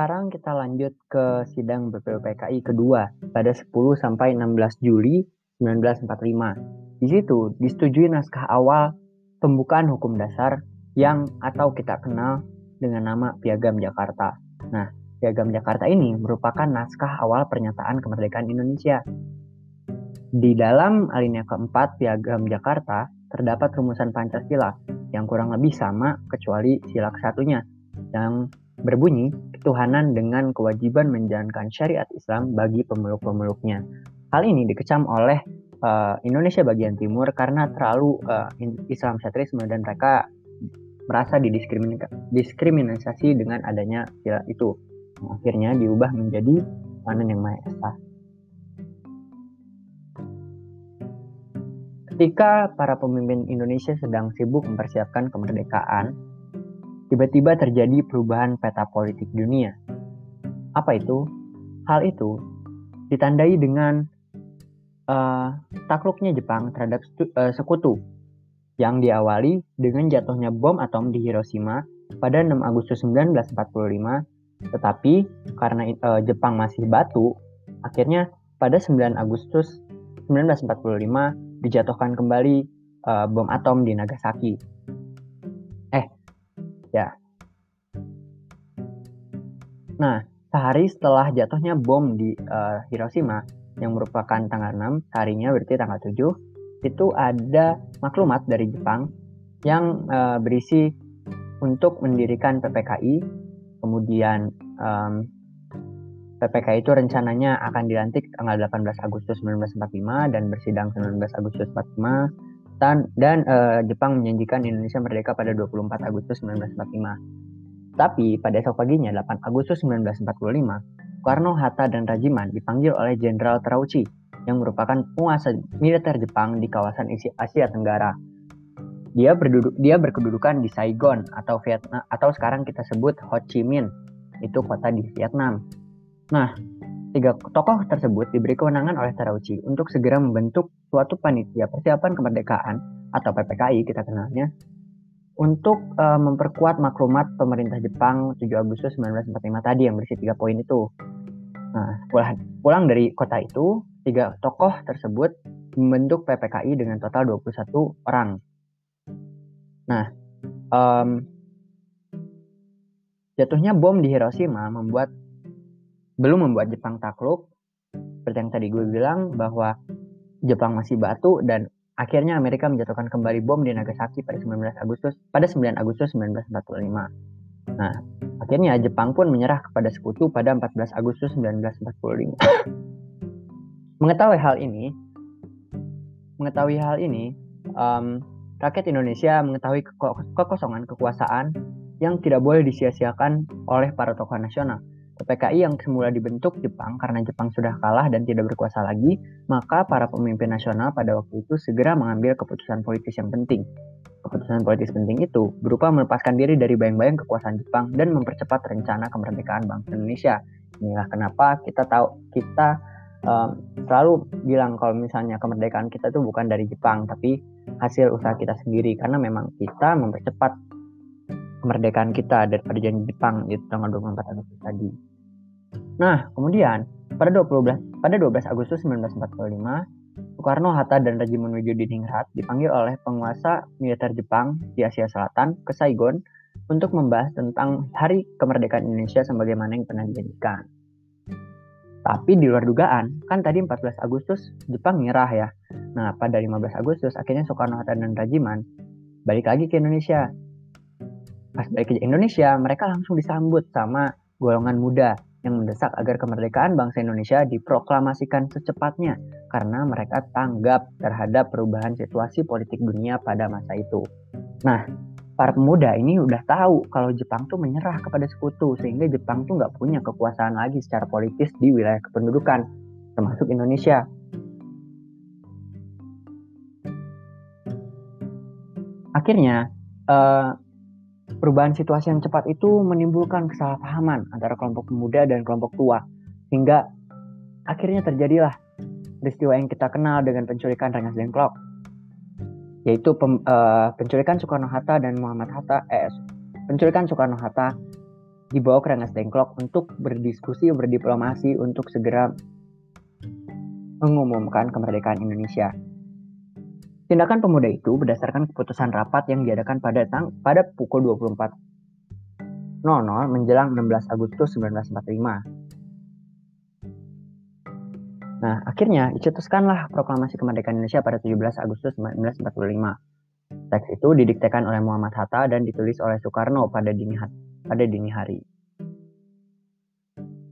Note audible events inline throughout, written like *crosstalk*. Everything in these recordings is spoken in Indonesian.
sekarang kita lanjut ke sidang BPUPKI kedua pada 10 sampai 16 Juli 1945. Di situ disetujui naskah awal pembukaan hukum dasar yang atau kita kenal dengan nama Piagam Jakarta. Nah, Piagam Jakarta ini merupakan naskah awal pernyataan kemerdekaan Indonesia. Di dalam alinea keempat Piagam Jakarta terdapat rumusan Pancasila yang kurang lebih sama kecuali sila kesatunya yang berbunyi ketuhanan dengan kewajiban menjalankan syariat Islam bagi pemeluk-pemeluknya. Hal ini dikecam oleh uh, Indonesia bagian timur karena terlalu uh, Islam sentrisme dan mereka merasa didiskriminasi dengan adanya sila itu. Akhirnya diubah menjadi Tuhan yang Maha Esa. Ketika para pemimpin Indonesia sedang sibuk mempersiapkan kemerdekaan, tiba-tiba terjadi perubahan peta politik dunia. Apa itu? Hal itu ditandai dengan uh, takluknya Jepang terhadap uh, sekutu yang diawali dengan jatuhnya bom atom di Hiroshima pada 6 Agustus 1945, tetapi karena uh, Jepang masih batu, akhirnya pada 9 Agustus 1945 dijatuhkan kembali uh, bom atom di Nagasaki. Ya. Nah, sehari setelah jatuhnya bom di uh, Hiroshima yang merupakan tanggal 6, harinya berarti tanggal 7, itu ada maklumat dari Jepang yang uh, berisi untuk mendirikan PPKI, kemudian um, PPKI itu rencananya akan dilantik tanggal 18 Agustus 1945 dan bersidang 19 Agustus 45 dan, dan uh, Jepang menjanjikan Indonesia merdeka pada 24 Agustus 1945. Tapi pada esok paginya 8 Agustus 1945, Soekarno, Hatta, dan Rajiman dipanggil oleh Jenderal Terauchi yang merupakan penguasa militer Jepang di kawasan Asia Tenggara. Dia berduduk dia berkedudukan di Saigon atau Vietnam atau sekarang kita sebut Ho Chi Minh. Itu kota di Vietnam. Nah, Tiga tokoh tersebut diberi kewenangan oleh Terauchi untuk segera membentuk suatu panitia persiapan kemerdekaan atau PPKI kita kenalnya untuk uh, memperkuat maklumat pemerintah Jepang 7 Agustus 1945 tadi yang berisi tiga poin itu. Nah, pulang, pulang dari kota itu, tiga tokoh tersebut membentuk PPKI dengan total 21 orang. Nah, um, jatuhnya bom di Hiroshima membuat belum membuat Jepang takluk. Seperti yang tadi gue bilang bahwa Jepang masih batu dan akhirnya Amerika menjatuhkan kembali bom di Nagasaki pada 19 Agustus pada 9 Agustus 1945. Nah, akhirnya Jepang pun menyerah kepada sekutu pada 14 Agustus 1945. *coughs* mengetahui hal ini, mengetahui hal ini, um, rakyat Indonesia mengetahui kekosongan kekuasaan yang tidak boleh disia-siakan oleh para tokoh nasional PPKI yang semula dibentuk Jepang karena Jepang sudah kalah dan tidak berkuasa lagi, maka para pemimpin nasional pada waktu itu segera mengambil keputusan politis yang penting. Keputusan politis penting itu berupa melepaskan diri dari bayang-bayang kekuasaan Jepang dan mempercepat rencana kemerdekaan bangsa Indonesia. Inilah kenapa kita tahu kita um, selalu bilang kalau misalnya kemerdekaan kita itu bukan dari Jepang, tapi hasil usaha kita sendiri karena memang kita mempercepat kemerdekaan kita daripada janji Jepang di tanggal 24 Agustus tadi. Nah, kemudian pada 12 pada 12 Agustus 1945, Soekarno, Hatta, dan Raji menuju Diningrat dipanggil oleh penguasa militer Jepang di Asia Selatan ke Saigon untuk membahas tentang Hari Kemerdekaan Indonesia sebagaimana yang pernah dijanjikan. Tapi di luar dugaan, kan tadi 14 Agustus Jepang nyerah ya. Nah, pada 15 Agustus akhirnya Soekarno, Hatta, dan Rajiman balik lagi ke Indonesia. Pas balik ke Indonesia, mereka langsung disambut sama golongan muda yang mendesak agar kemerdekaan bangsa Indonesia diproklamasikan secepatnya karena mereka tanggap terhadap perubahan situasi politik dunia pada masa itu. Nah, para pemuda ini udah tahu kalau Jepang tuh menyerah kepada sekutu sehingga Jepang tuh nggak punya kekuasaan lagi secara politis di wilayah kependudukan termasuk Indonesia. Akhirnya, uh, Perubahan situasi yang cepat itu menimbulkan kesalahpahaman antara kelompok pemuda dan kelompok tua, hingga akhirnya terjadilah peristiwa yang kita kenal dengan penculikan Rengas Dengklok, yaitu pem, uh, penculikan Soekarno Hatta dan Muhammad Hatta, eh, penculikan Soekarno Hatta dibawa ke Rengas Dengklok untuk berdiskusi, berdiplomasi untuk segera mengumumkan kemerdekaan Indonesia. Tindakan pemuda itu berdasarkan keputusan rapat yang diadakan pada tang pada pukul 24.00 menjelang 16 Agustus 1945. Nah, akhirnya dicetuskanlah proklamasi kemerdekaan Indonesia pada 17 Agustus 1945. Teks itu didiktekan oleh Muhammad Hatta dan ditulis oleh Soekarno pada dini, pada dini hari.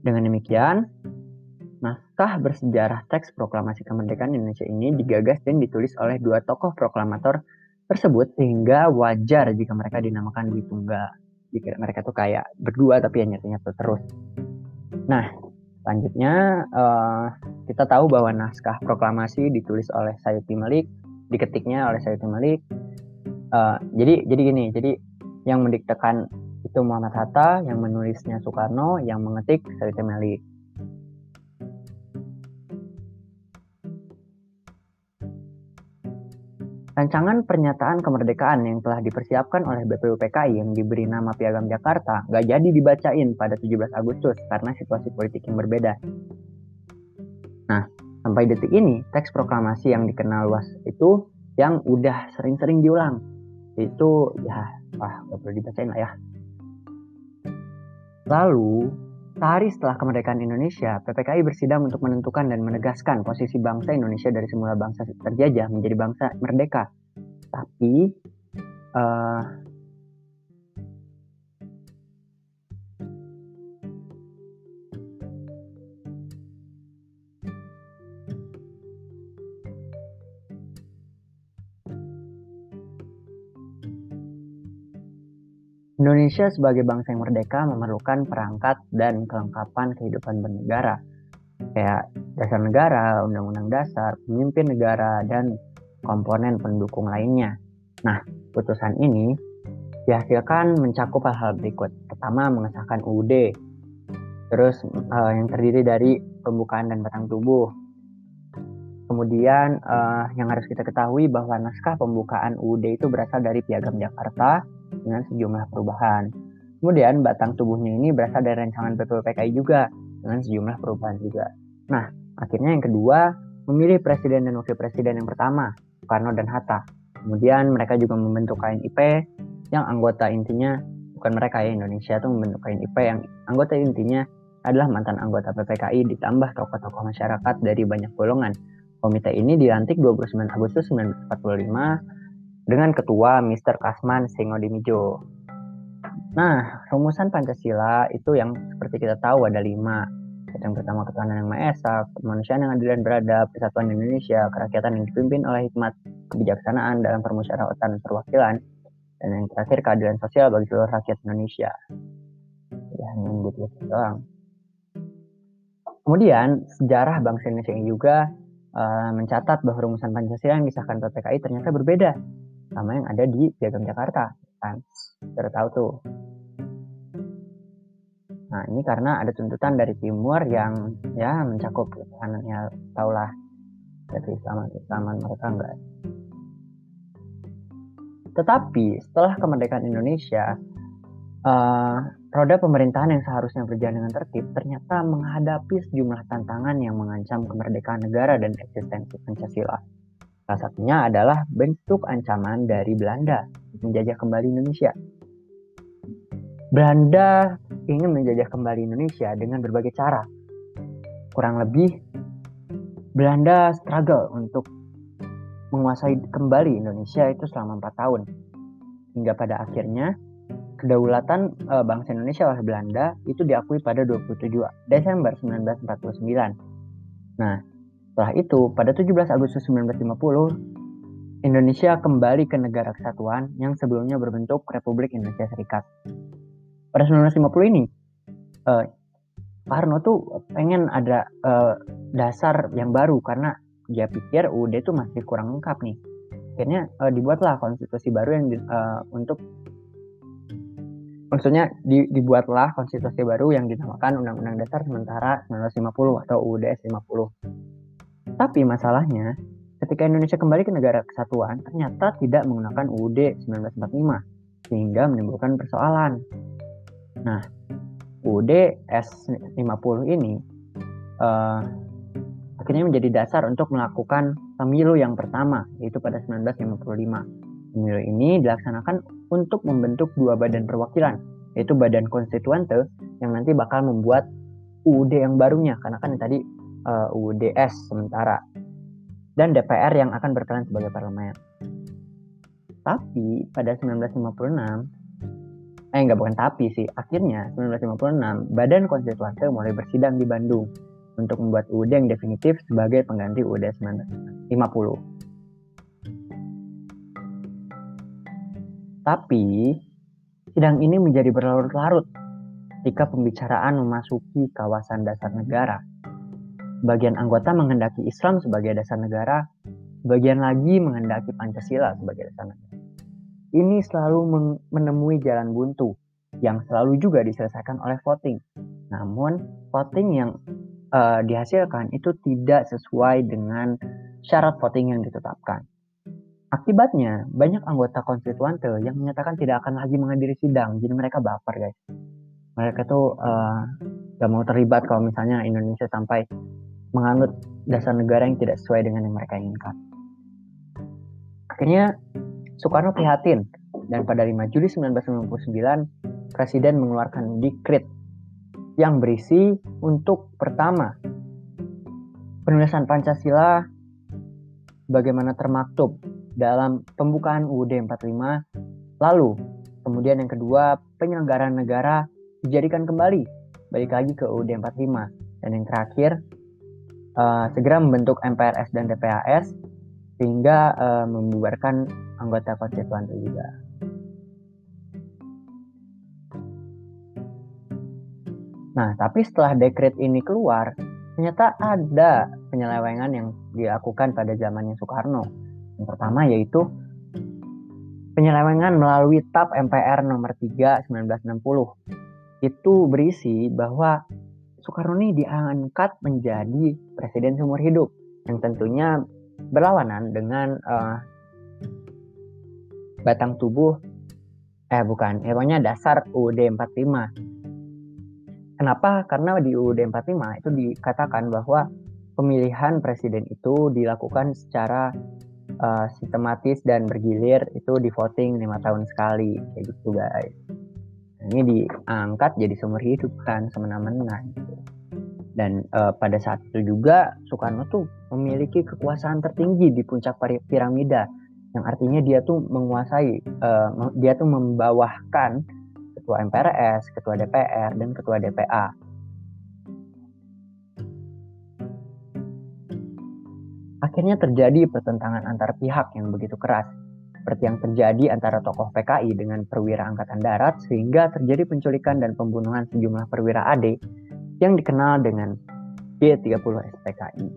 Dengan demikian, Naskah bersejarah teks proklamasi kemerdekaan Indonesia ini digagas dan ditulis oleh dua tokoh proklamator tersebut sehingga wajar jika mereka dinamakan Dwi Tunggal. Jika mereka tuh kayak berdua tapi hanya ternyata terus. Nah, selanjutnya uh, kita tahu bahwa naskah proklamasi ditulis oleh Sayuti Malik, diketiknya oleh Sayuti Malik. Uh, jadi jadi gini, jadi yang mendiktekan itu Muhammad Hatta, yang menulisnya Soekarno, yang mengetik Sayuti Malik. Rancangan pernyataan kemerdekaan yang telah dipersiapkan oleh BPUPKI yang diberi nama Piagam Jakarta nggak jadi dibacain pada 17 Agustus karena situasi politik yang berbeda. Nah, sampai detik ini, teks proklamasi yang dikenal luas itu yang udah sering-sering diulang. Itu ya, wah nggak perlu dibacain lah ya. Lalu, Sehari setelah kemerdekaan Indonesia, PPKI bersidang untuk menentukan dan menegaskan posisi bangsa Indonesia dari semula bangsa terjajah menjadi bangsa merdeka. Tapi uh, Indonesia sebagai bangsa yang merdeka memerlukan perangkat dan kelengkapan kehidupan bernegara, kayak dasar negara, undang-undang dasar, pemimpin negara, dan komponen pendukung lainnya. Nah, putusan ini dihasilkan mencakup hal-hal berikut. Pertama, mengesahkan UUD, terus uh, yang terdiri dari pembukaan dan batang tubuh. Kemudian uh, yang harus kita ketahui bahwa naskah pembukaan UUD itu berasal dari Piagam Jakarta, dengan sejumlah perubahan. Kemudian batang tubuhnya ini berasal dari rancangan PPPKI juga dengan sejumlah perubahan juga. Nah, akhirnya yang kedua memilih presiden dan wakil presiden yang pertama, Soekarno dan Hatta. Kemudian mereka juga membentuk KNIP yang anggota intinya bukan mereka ya Indonesia itu membentuk KNIP yang anggota intinya adalah mantan anggota PPKI ditambah tokoh-tokoh masyarakat dari banyak golongan. Komite ini dilantik 29 Agustus 1945 dengan ketua Mr. Kasman Singodimijo. Nah, rumusan Pancasila itu yang seperti kita tahu ada lima. Yang pertama ketuhanan yang Maha Esa, kemanusiaan yang adil dan beradab, persatuan Indonesia, kerakyatan yang dipimpin oleh hikmat, kebijaksanaan dalam permusyawaratan perwakilan, dan yang terakhir keadilan sosial bagi seluruh rakyat Indonesia. Ya, hanya doang. Kemudian sejarah bangsa Indonesia ini juga uh, mencatat bahwa rumusan Pancasila yang disahkan PPKI ternyata berbeda sama yang ada di Piagam Jakarta kan? Sudah tahu tuh. Nah ini karena ada tuntutan dari timur yang ya mencakup kanannya taulah. Dari Islam Islaman mereka enggak. Tetapi setelah kemerdekaan Indonesia uh, roda pemerintahan yang seharusnya berjalan dengan tertib ternyata menghadapi sejumlah tantangan yang mengancam kemerdekaan negara dan eksistensi Pancasila. Salah satunya adalah bentuk ancaman dari Belanda menjajah kembali Indonesia. Belanda ingin menjajah kembali Indonesia dengan berbagai cara. Kurang lebih, Belanda struggle untuk menguasai kembali Indonesia itu selama 4 tahun. Hingga pada akhirnya, kedaulatan e, bangsa Indonesia oleh Belanda itu diakui pada 27 Desember 1949. Nah, setelah itu, pada 17 Agustus 1950, Indonesia kembali ke negara kesatuan yang sebelumnya berbentuk Republik Indonesia Serikat. Pada 1950 ini, uh, Pak Harno tuh pengen ada uh, dasar yang baru karena dia pikir UUD itu masih kurang lengkap nih. Akhirnya uh, dibuatlah konstitusi baru yang uh, untuk maksudnya di, dibuatlah konstitusi baru yang dinamakan Undang-Undang Dasar Sementara 1950 atau UUD 50. Tapi masalahnya, ketika Indonesia kembali ke negara kesatuan, ternyata tidak menggunakan UUD 1945, sehingga menimbulkan persoalan. Nah, UUD S50 ini uh, akhirnya menjadi dasar untuk melakukan pemilu yang pertama yaitu pada 1955. Pemilu ini dilaksanakan untuk membentuk dua badan perwakilan yaitu Badan Konstituante yang nanti bakal membuat UUD yang barunya karena kan tadi uh, UUDS sementara dan DPR yang akan berperan sebagai parlemen. Tapi pada 1956, eh nggak bukan tapi sih, akhirnya 1956 Badan Konstituante mulai bersidang di Bandung untuk membuat UUD yang definitif sebagai pengganti UUD 1950. Tapi sidang ini menjadi berlarut-larut ketika pembicaraan memasuki kawasan dasar negara. Bagian anggota menghendaki Islam sebagai dasar negara, bagian lagi menghendaki Pancasila sebagai dasar negara. Ini selalu menemui jalan buntu yang selalu juga diselesaikan oleh voting. Namun, voting yang uh, dihasilkan itu tidak sesuai dengan syarat voting yang ditetapkan. Akibatnya, banyak anggota konstituante yang menyatakan tidak akan lagi menghadiri sidang, jadi mereka baper guys. Mereka tuh uh, gak mau terlibat kalau misalnya Indonesia sampai menganut dasar negara yang tidak sesuai dengan yang mereka inginkan. Akhirnya Soekarno prihatin. Dan pada 5 Juli 1999 Presiden mengeluarkan dikrit yang berisi untuk pertama penulisan Pancasila bagaimana termaktub dalam pembukaan UUD 45 lalu kemudian yang kedua penyelenggaraan negara dijadikan kembali balik lagi ke UUD 45 dan yang terakhir uh, segera membentuk MPRS dan DPAS sehingga uh, membubarkan anggota konstituan juga. Nah, tapi setelah dekret ini keluar, ternyata ada penyelewengan yang dilakukan pada zamannya Soekarno. Yang pertama yaitu penyelewengan melalui TAP MPR nomor 3 1960 itu berisi bahwa Soekarno ini diangkat menjadi presiden seumur hidup yang tentunya berlawanan dengan uh, batang tubuh eh bukan, ya pokoknya dasar UUD 45. Kenapa? Karena di UUD 45 itu dikatakan bahwa pemilihan presiden itu dilakukan secara uh, sistematis dan bergilir itu di voting lima tahun sekali kayak gitu guys ini diangkat jadi sumber hidup kan semena-mena gitu. Dan uh, pada saat itu juga Soekarno tuh memiliki kekuasaan tertinggi di puncak piramida yang artinya dia tuh menguasai uh, dia tuh membawahkan ketua MPRS, ketua DPR dan ketua DPA. Akhirnya terjadi pertentangan antar pihak yang begitu keras seperti yang terjadi antara tokoh PKI dengan perwira Angkatan Darat sehingga terjadi penculikan dan pembunuhan sejumlah perwira AD yang dikenal dengan B30 SPKI.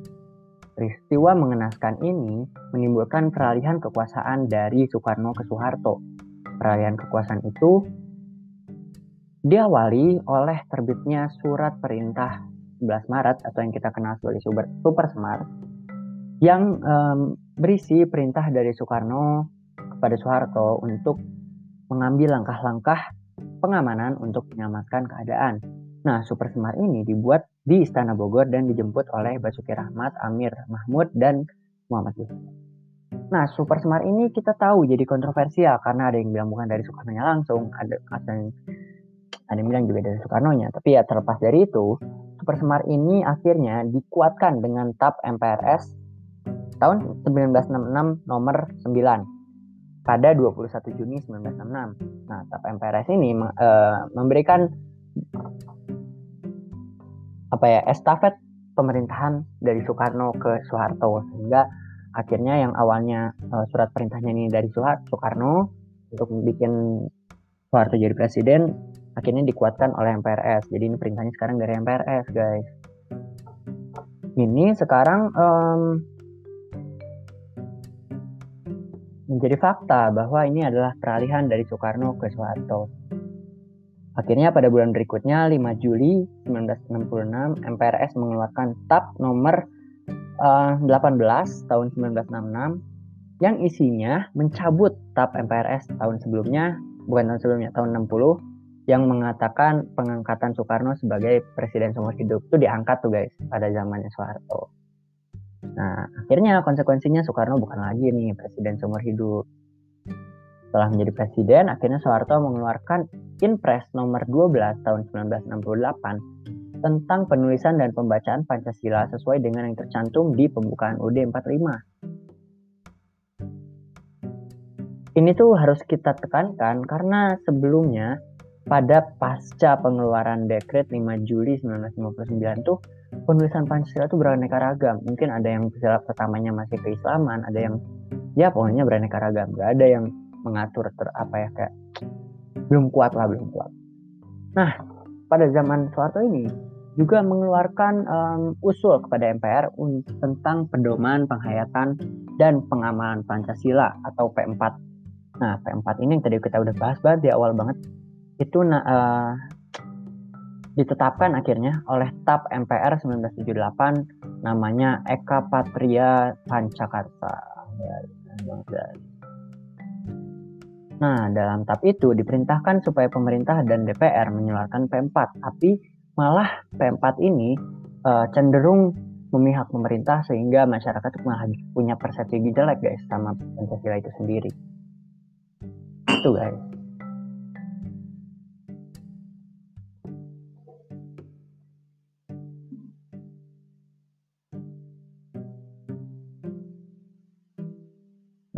Peristiwa mengenaskan ini menimbulkan peralihan kekuasaan dari Soekarno ke Soeharto. Peralihan kekuasaan itu diawali oleh terbitnya surat perintah 11 Maret atau yang kita kenal sebagai Super Semar yang um, berisi perintah dari Soekarno kepada Soeharto untuk mengambil langkah-langkah pengamanan untuk menyelamatkan keadaan. Nah, Super Semar ini dibuat di Istana Bogor dan dijemput oleh Basuki Rahmat, Amir Mahmud, dan Muhammad Yusuf. Nah, Super Semar ini kita tahu jadi kontroversial karena ada yang bilang bukan dari Soekarno-nya langsung, ada, ada yang ada yang bilang juga dari Soekarno-nya. Tapi ya terlepas dari itu, Super Semar ini akhirnya dikuatkan dengan TAP MPRS tahun 1966 nomor 9 pada 21 Juni 1966. Nah, TAP MPRS ini uh, memberikan apa ya estafet pemerintahan dari Soekarno ke Soeharto sehingga akhirnya yang awalnya uh, surat perintahnya ini dari Soekarno untuk bikin Soeharto jadi presiden akhirnya dikuatkan oleh MPRS. Jadi ini perintahnya sekarang dari MPRS, guys. Ini sekarang um, menjadi fakta bahwa ini adalah peralihan dari Soekarno ke Soeharto. Akhirnya pada bulan berikutnya 5 Juli 1966 MPRS mengeluarkan TAP nomor uh, eh, 18 tahun 1966 yang isinya mencabut TAP MPRS tahun sebelumnya bukan tahun sebelumnya tahun 60 yang mengatakan pengangkatan Soekarno sebagai presiden seumur hidup itu diangkat tuh guys pada zamannya Soeharto. Nah, akhirnya konsekuensinya Soekarno bukan lagi nih presiden seumur hidup. Setelah menjadi presiden, akhirnya Soeharto mengeluarkan Inpres nomor 12 tahun 1968 tentang penulisan dan pembacaan Pancasila sesuai dengan yang tercantum di pembukaan UD 45. Ini tuh harus kita tekankan karena sebelumnya pada pasca pengeluaran dekret 5 Juli 1959 tuh penulisan Pancasila tuh beraneka ragam. Mungkin ada yang pertamanya masih keislaman, ada yang ya pokoknya beraneka ragam. Gak ada yang mengatur ter apa ya kayak belum kuat lah belum kuat. Nah pada zaman Soeharto ini juga mengeluarkan um, usul kepada MPR tentang pedoman penghayatan dan pengamalan Pancasila atau P4. Nah P4 ini yang tadi kita udah bahas banget di awal banget itu uh, ditetapkan akhirnya oleh TAP MPR 1978 namanya Eka Patria Pancakarta. Nah, dalam TAP itu diperintahkan supaya pemerintah dan DPR mengeluarkan P4, tapi malah P4 ini uh, cenderung memihak pemerintah sehingga masyarakat malah punya persepsi jelek guys sama Pancasila itu sendiri. Itu guys.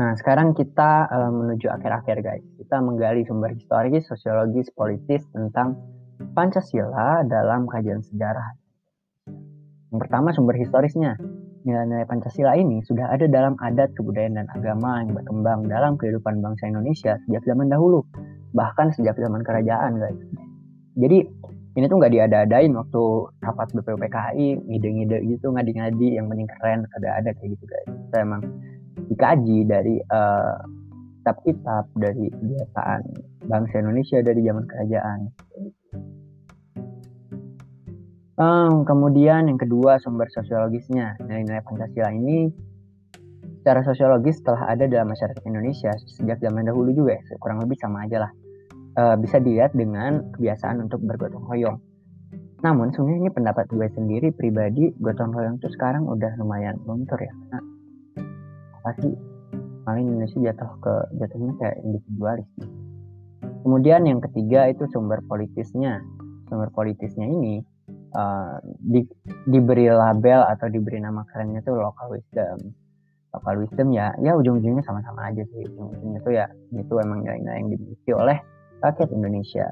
Nah, sekarang kita uh, menuju akhir-akhir guys. Kita menggali sumber historis, sosiologis, politis tentang Pancasila dalam kajian sejarah. Yang pertama sumber historisnya. Nilai-nilai Pancasila ini sudah ada dalam adat, kebudayaan, dan agama yang berkembang dalam kehidupan bangsa Indonesia sejak zaman dahulu. Bahkan sejak zaman kerajaan guys. Jadi ini tuh nggak diada-adain waktu rapat BPUPKI, ngide-ngide gitu, ngadi-ngadi yang penting keren, ada-ada kayak gitu guys. Kita emang dikaji dari uh, kitab-kitab dari kebiasaan bangsa Indonesia dari zaman kerajaan. Um, kemudian yang kedua sumber sosiologisnya nilai-nilai Pancasila ini secara sosiologis telah ada dalam masyarakat Indonesia sejak zaman dahulu juga ya, kurang lebih sama aja lah. Uh, bisa dilihat dengan kebiasaan untuk bergotong royong. Namun sebenarnya ini pendapat gue sendiri pribadi gotong royong itu sekarang udah lumayan luntur ya. Nah, pasti paling Indonesia jatuh ke jatuhnya kayak individualis kemudian yang ketiga itu sumber politisnya. Sumber politisnya ini uh, di, diberi label atau diberi nama kerennya tuh local wisdom. Local wisdom ya ya ujung-ujungnya sama-sama aja sih. Ujung-ujungnya tuh ya itu emang nilai-nilai yang dimiliki oleh rakyat Indonesia.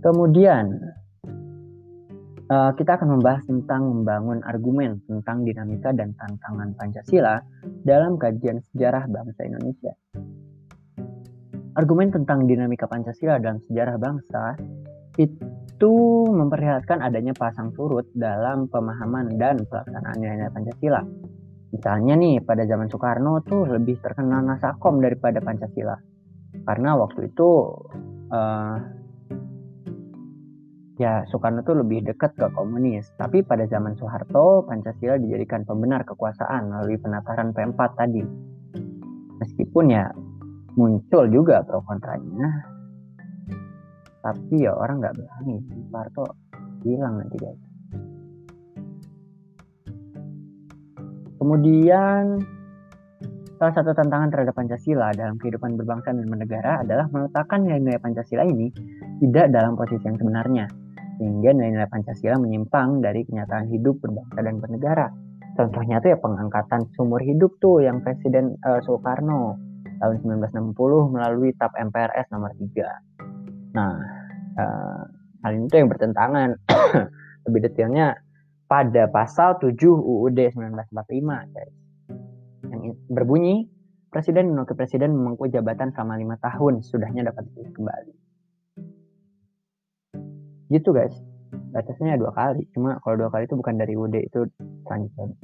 Kemudian uh, kita akan membahas tentang membangun argumen tentang dinamika dan tantangan Pancasila dalam kajian sejarah bangsa Indonesia. Argumen tentang dinamika Pancasila dalam sejarah bangsa itu memperlihatkan adanya pasang surut dalam pemahaman dan pelaksanaan nilai-nilai Pancasila. Misalnya nih, pada zaman Soekarno tuh lebih terkenal Nasakom daripada Pancasila. Karena waktu itu uh, ya Soekarno tuh lebih dekat ke komunis. Tapi pada zaman Soeharto, Pancasila dijadikan pembenar kekuasaan melalui penataran P4 tadi. Meskipun ya muncul juga pro kontranya, tapi ya orang nggak berani. Soeharto hilang nanti guys. Kemudian salah satu tantangan terhadap Pancasila dalam kehidupan berbangsa dan bernegara adalah meletakkan nilai-nilai Pancasila ini tidak dalam posisi yang sebenarnya sehingga nilai-nilai Pancasila menyimpang dari kenyataan hidup berbangsa dan bernegara. Contohnya tuh ya pengangkatan sumur hidup tuh yang Presiden uh, Soekarno tahun 1960 melalui TAP MPRS nomor 3. Nah, uh, hal ini tuh yang bertentangan. *clears throat* Lebih detailnya pada pasal 7 UUD 1945, guys. Yang berbunyi, Presiden dan Wakil Presiden memangku jabatan selama lima tahun, sudahnya dapat kembali gitu guys. Batasnya dua kali. Cuma kalau dua kali itu bukan dari UD itu selanjutnya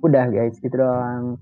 udah guys. Gitu doang